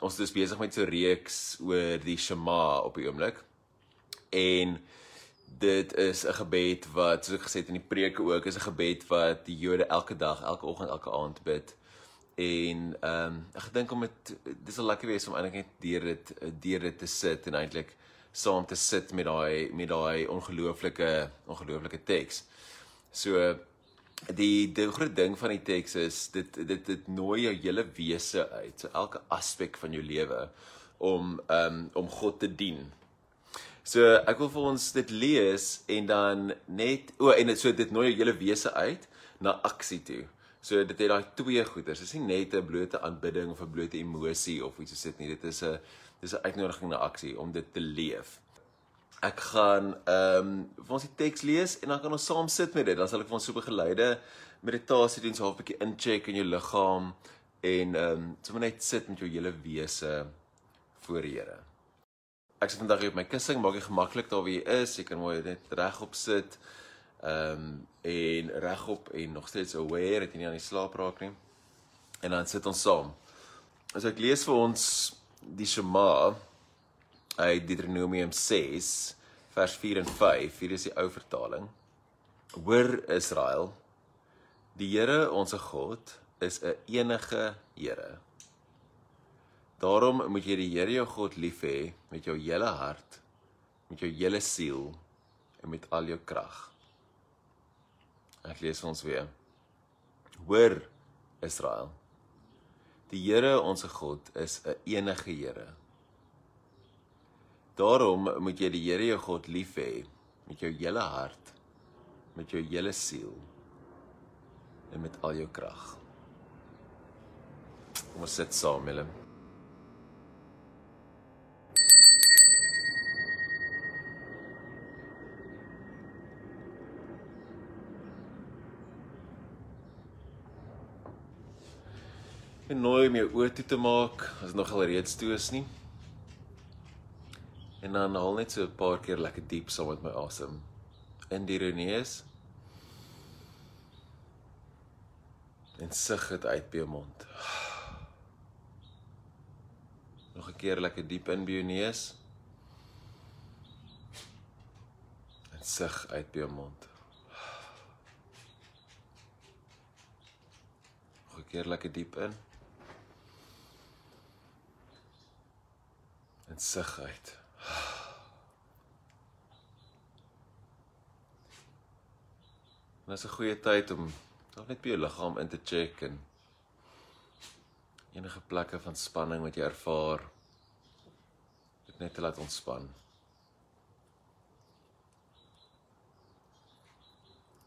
ons is besig met so 'n reeks oor die Shema op die oomblik. En dit is 'n gebed wat soos ek gesê het in die preke ook is 'n gebed wat die Jode elke dag, elke oggend, elke aand bid. En ehm um, ek dink om dit dis sal lekker wees om eintlik net deur dit deur dit te sit en eintlik saam te sit met daai met daai ongelooflike ongelooflike teks. So die die groot ding van die teks is dit dit dit nooi jou hele wese uit, so elke aspek van jou lewe om um om God te dien. So ek wil vir ons dit lees en dan net o en dit so dit nooi jou hele wese uit na aksie toe. So dit het daai twee goeders. Dit is nie net 'n blote aanbidding of 'n blote emosie of iets so sit nie. Dit is 'n dis 'n uitnodiging na aksie om dit te leef ek gaan ehm um, vir ons die teks lees en dan kan ons saam sit met dit. Dan sal ek vir ons so begeleide meditasie doen, so 'n bietjie incheck in jou liggaam en ehm um, sommer net sit met jou hele wese voor die Here. Ek sit vandag hier op my kussing, maak dit gemaklik daar waar jy is. Jy kan mooi net regop sit. Ehm um, en regop en nog steeds aware dat jy nie aan die slaap raak nie. En dan sit ons saam. As ek lees vir ons die Shema uit Deuteronomium 6 vers 4 en 5. Hier is die ou vertaling. Hoor Israel, die Here ons God is 'n enige Here. Daarom moet jy die Here jou God lief hê met jou hele hart, met jou hele siel en met al jou krag. Ek lees ons weer. Hoor Israel. Die Here ons God is 'n enige Here. Daarom moet jy die Here jou God lief hê met jou hele hart, met jou hele siel en met al jou krag. Kom ons sit saam, Willem. En nooi my oë toe te maak as nog al reeds toe is nie. En dan haal net so 'n paar keer lekker diep saam met my asem. In die neus. En sug dit uit by jou mond. Nog 'n keer lekker diep in by jou neus. En sug uit by jou mond. Nog 'n keer lekker diep in. En sug uit. En dit is 'n goeie tyd om nog net by jou liggaam in te check en enige plekke van spanning wat jy ervaar dit net te laat ontspan.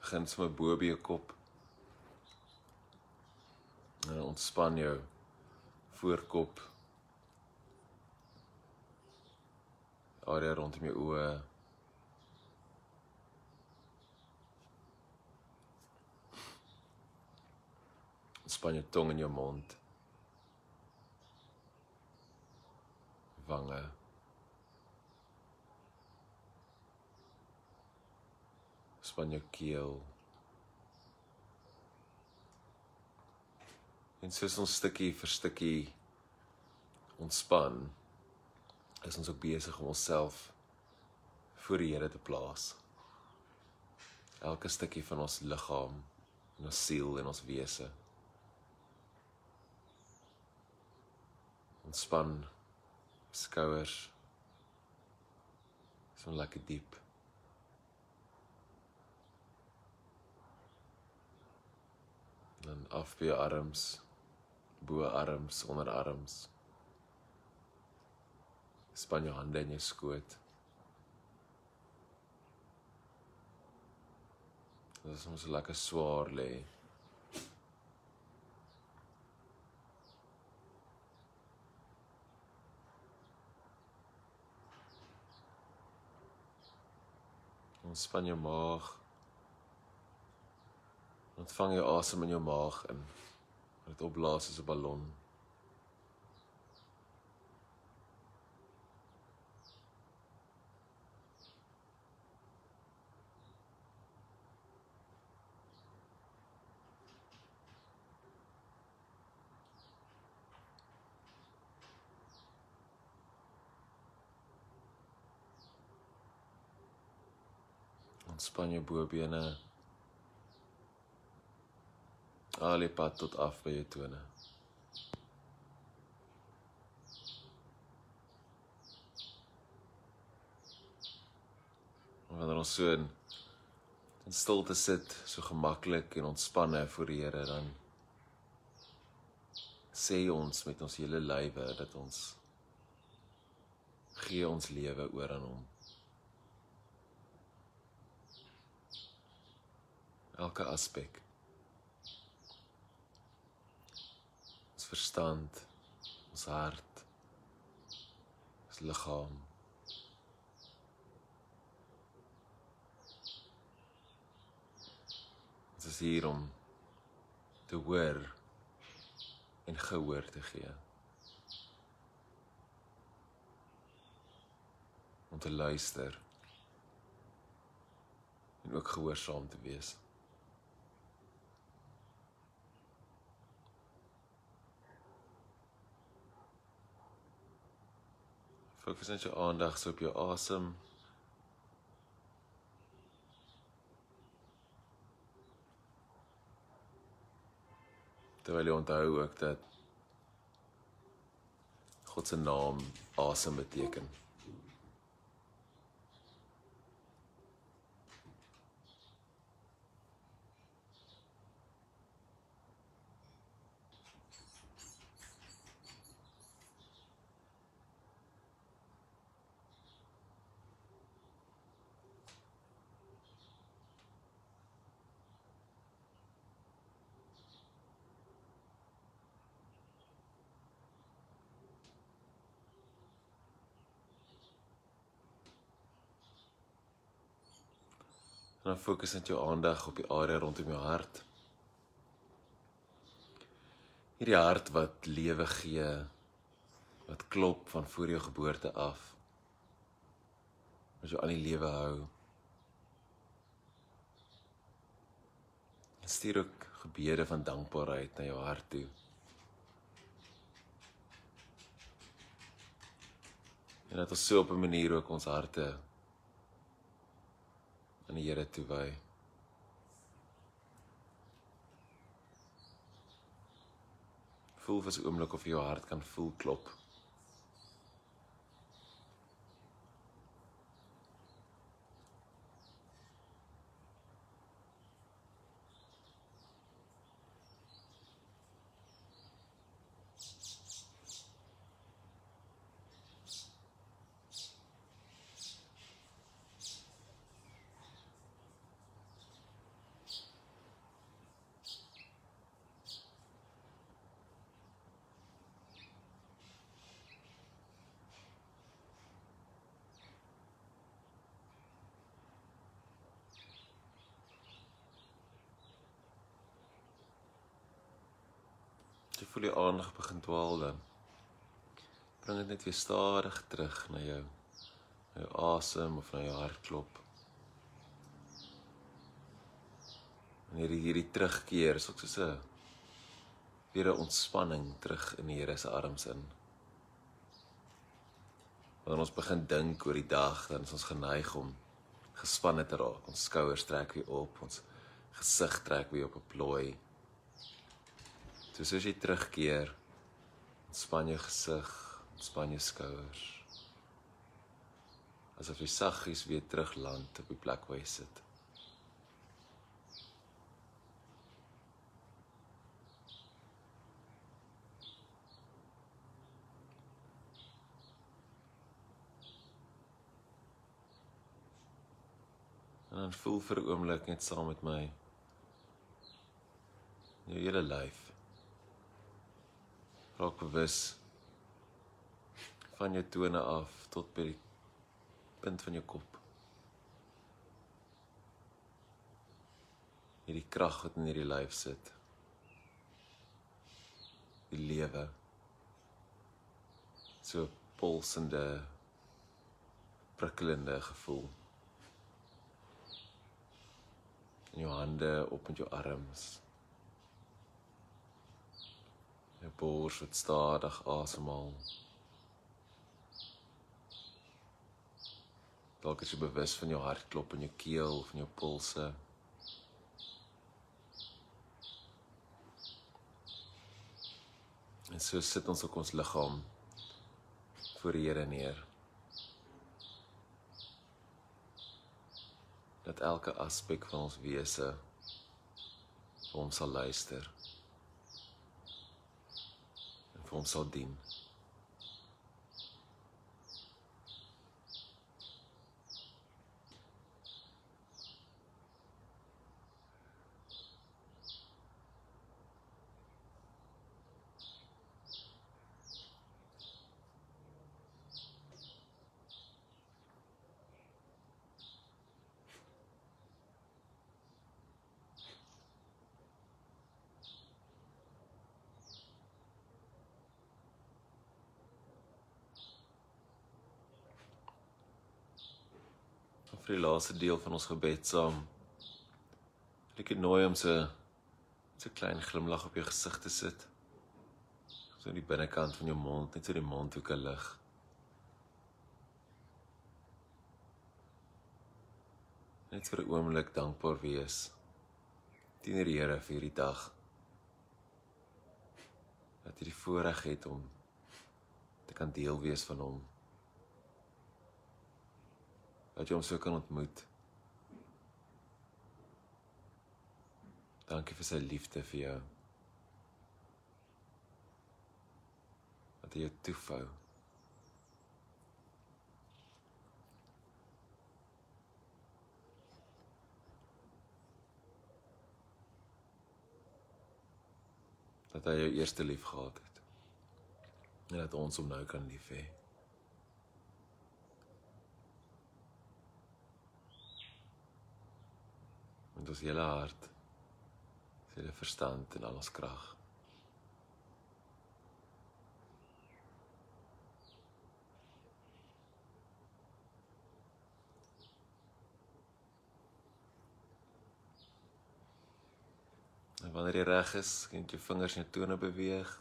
Begin sommer bo by jou kop. En ontspan jou voorkop. Area rondom jou oë. Span jou tong in jou mond. Wange. Span jou keel. En soos ons stukkie vir stukkie ontspan, is ons ook besig om onsself voor die Here te plaas. Elke stukkie van ons liggaam, ons siel en ons wese. Ontspan skouers. So lekker diep dan af by jou arms bo arms onder arms. Span jou hande in jou skoot. Dit is soms lekker swaar lê. Ontspan jou maag. Ontvang jou asem in jou maag in. Dit opblaas soos 'n ballon. Ontspan jou bobene. Al die pad tot af by jou tone. Wanneer ons so in, in stilte sit, so gemaklik en ontspanne voor die Here, dan sê ons met ons hele lywe dat ons gee ons lewe oor aan hom. Elke aspek. Ons verstand, ons hart, ons liggaam. Dit is hier om te hoor en gehoor te gee. Om te luister en ook gehoorsaam te wees. Fokus net jou aandag so op jou asem. Terwyl jy onthou ook dat God se naam asem beteken. En dan fokus net jou aandag op die area rondom jou hart. Hierdie hart wat lewe gee, wat klop van voor jou geboorte af. Wat jou aan die lewe hou. Stuur ook gebede van dankbaarheid na jou hart toe. En dat ons so op 'n manier ook ons harte aan die Here toewy. Voel vir 'n oomblik of jy jou hart kan voel klop. jy voel die aandag begin dwaal dan. Bring dit net weer stadig terug na jou na jou asem of na jou hartklop. En hierdie hierdie terugkeer is ook soos 'n weer 'n ontspanning terug in die Here se arms in. Wanneer ons begin dink oor die dag dan is ons geneig om gespanne te raak. Ons skouers trek weer op ons gesig trek weer op 'n plooi So soos jy terugkeer, ontspan jou gesig, ontspan jou skouers. Asof jy saggies weer terugland op die plek waar jy sit. En dan voel vir 'n oomblik net saam met my jou hele lyf raak bewus van jou tone af tot by die punt van jou kop. Hierdie krag wat in hierdie lyf sit. Die lewe. So pulsende prikkelende gevoel. In jou hande op met jou arms. Jou bors wat stadig asemhaal. Dalk is jy bewus van jou hartklop in jou keel of in jou polse. En so sit ons op ons liggaam voor die Here neer. Dat elke aspek van ons wese vir hom sal luister. En vir hom sal vir die laaste deel van ons gebed saam. Ek het nooi om so 'n klein glimlag op jou gesig te sit. So aan die binnekant van jou mond, net so die mondhoeke lig. Net vir 'n oomblik dankbaar wees teenoor die Here vir hierdie dag. Dat jy die voorreg het om te kan deel wees van hom dat jy hom so kan ontmoet. Dankie vir sy liefde vir jou. Dat hy jou toefou. Dat hy jou eerste lief gehad het. En dat ons hom nou kan lief hê. Met ons hele hart, ons hele verstand en al ons krag. En wanneer jy reg is, kan jy jou vingers en jou tone beweeg.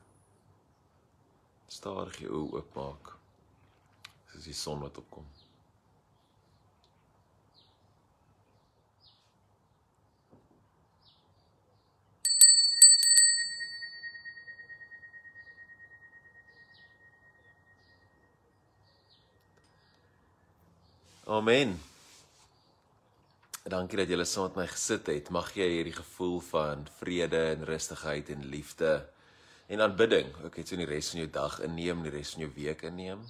Stadig jou oë oopmaak. Soos die son wat opkom. Amen. Dankie dat julle saam met my gesit het. Mag jy hierdie gevoel van vrede en rustigheid en liefde en aanbidding ook net so in die res van jou dag inneem, die res van jou week inneem.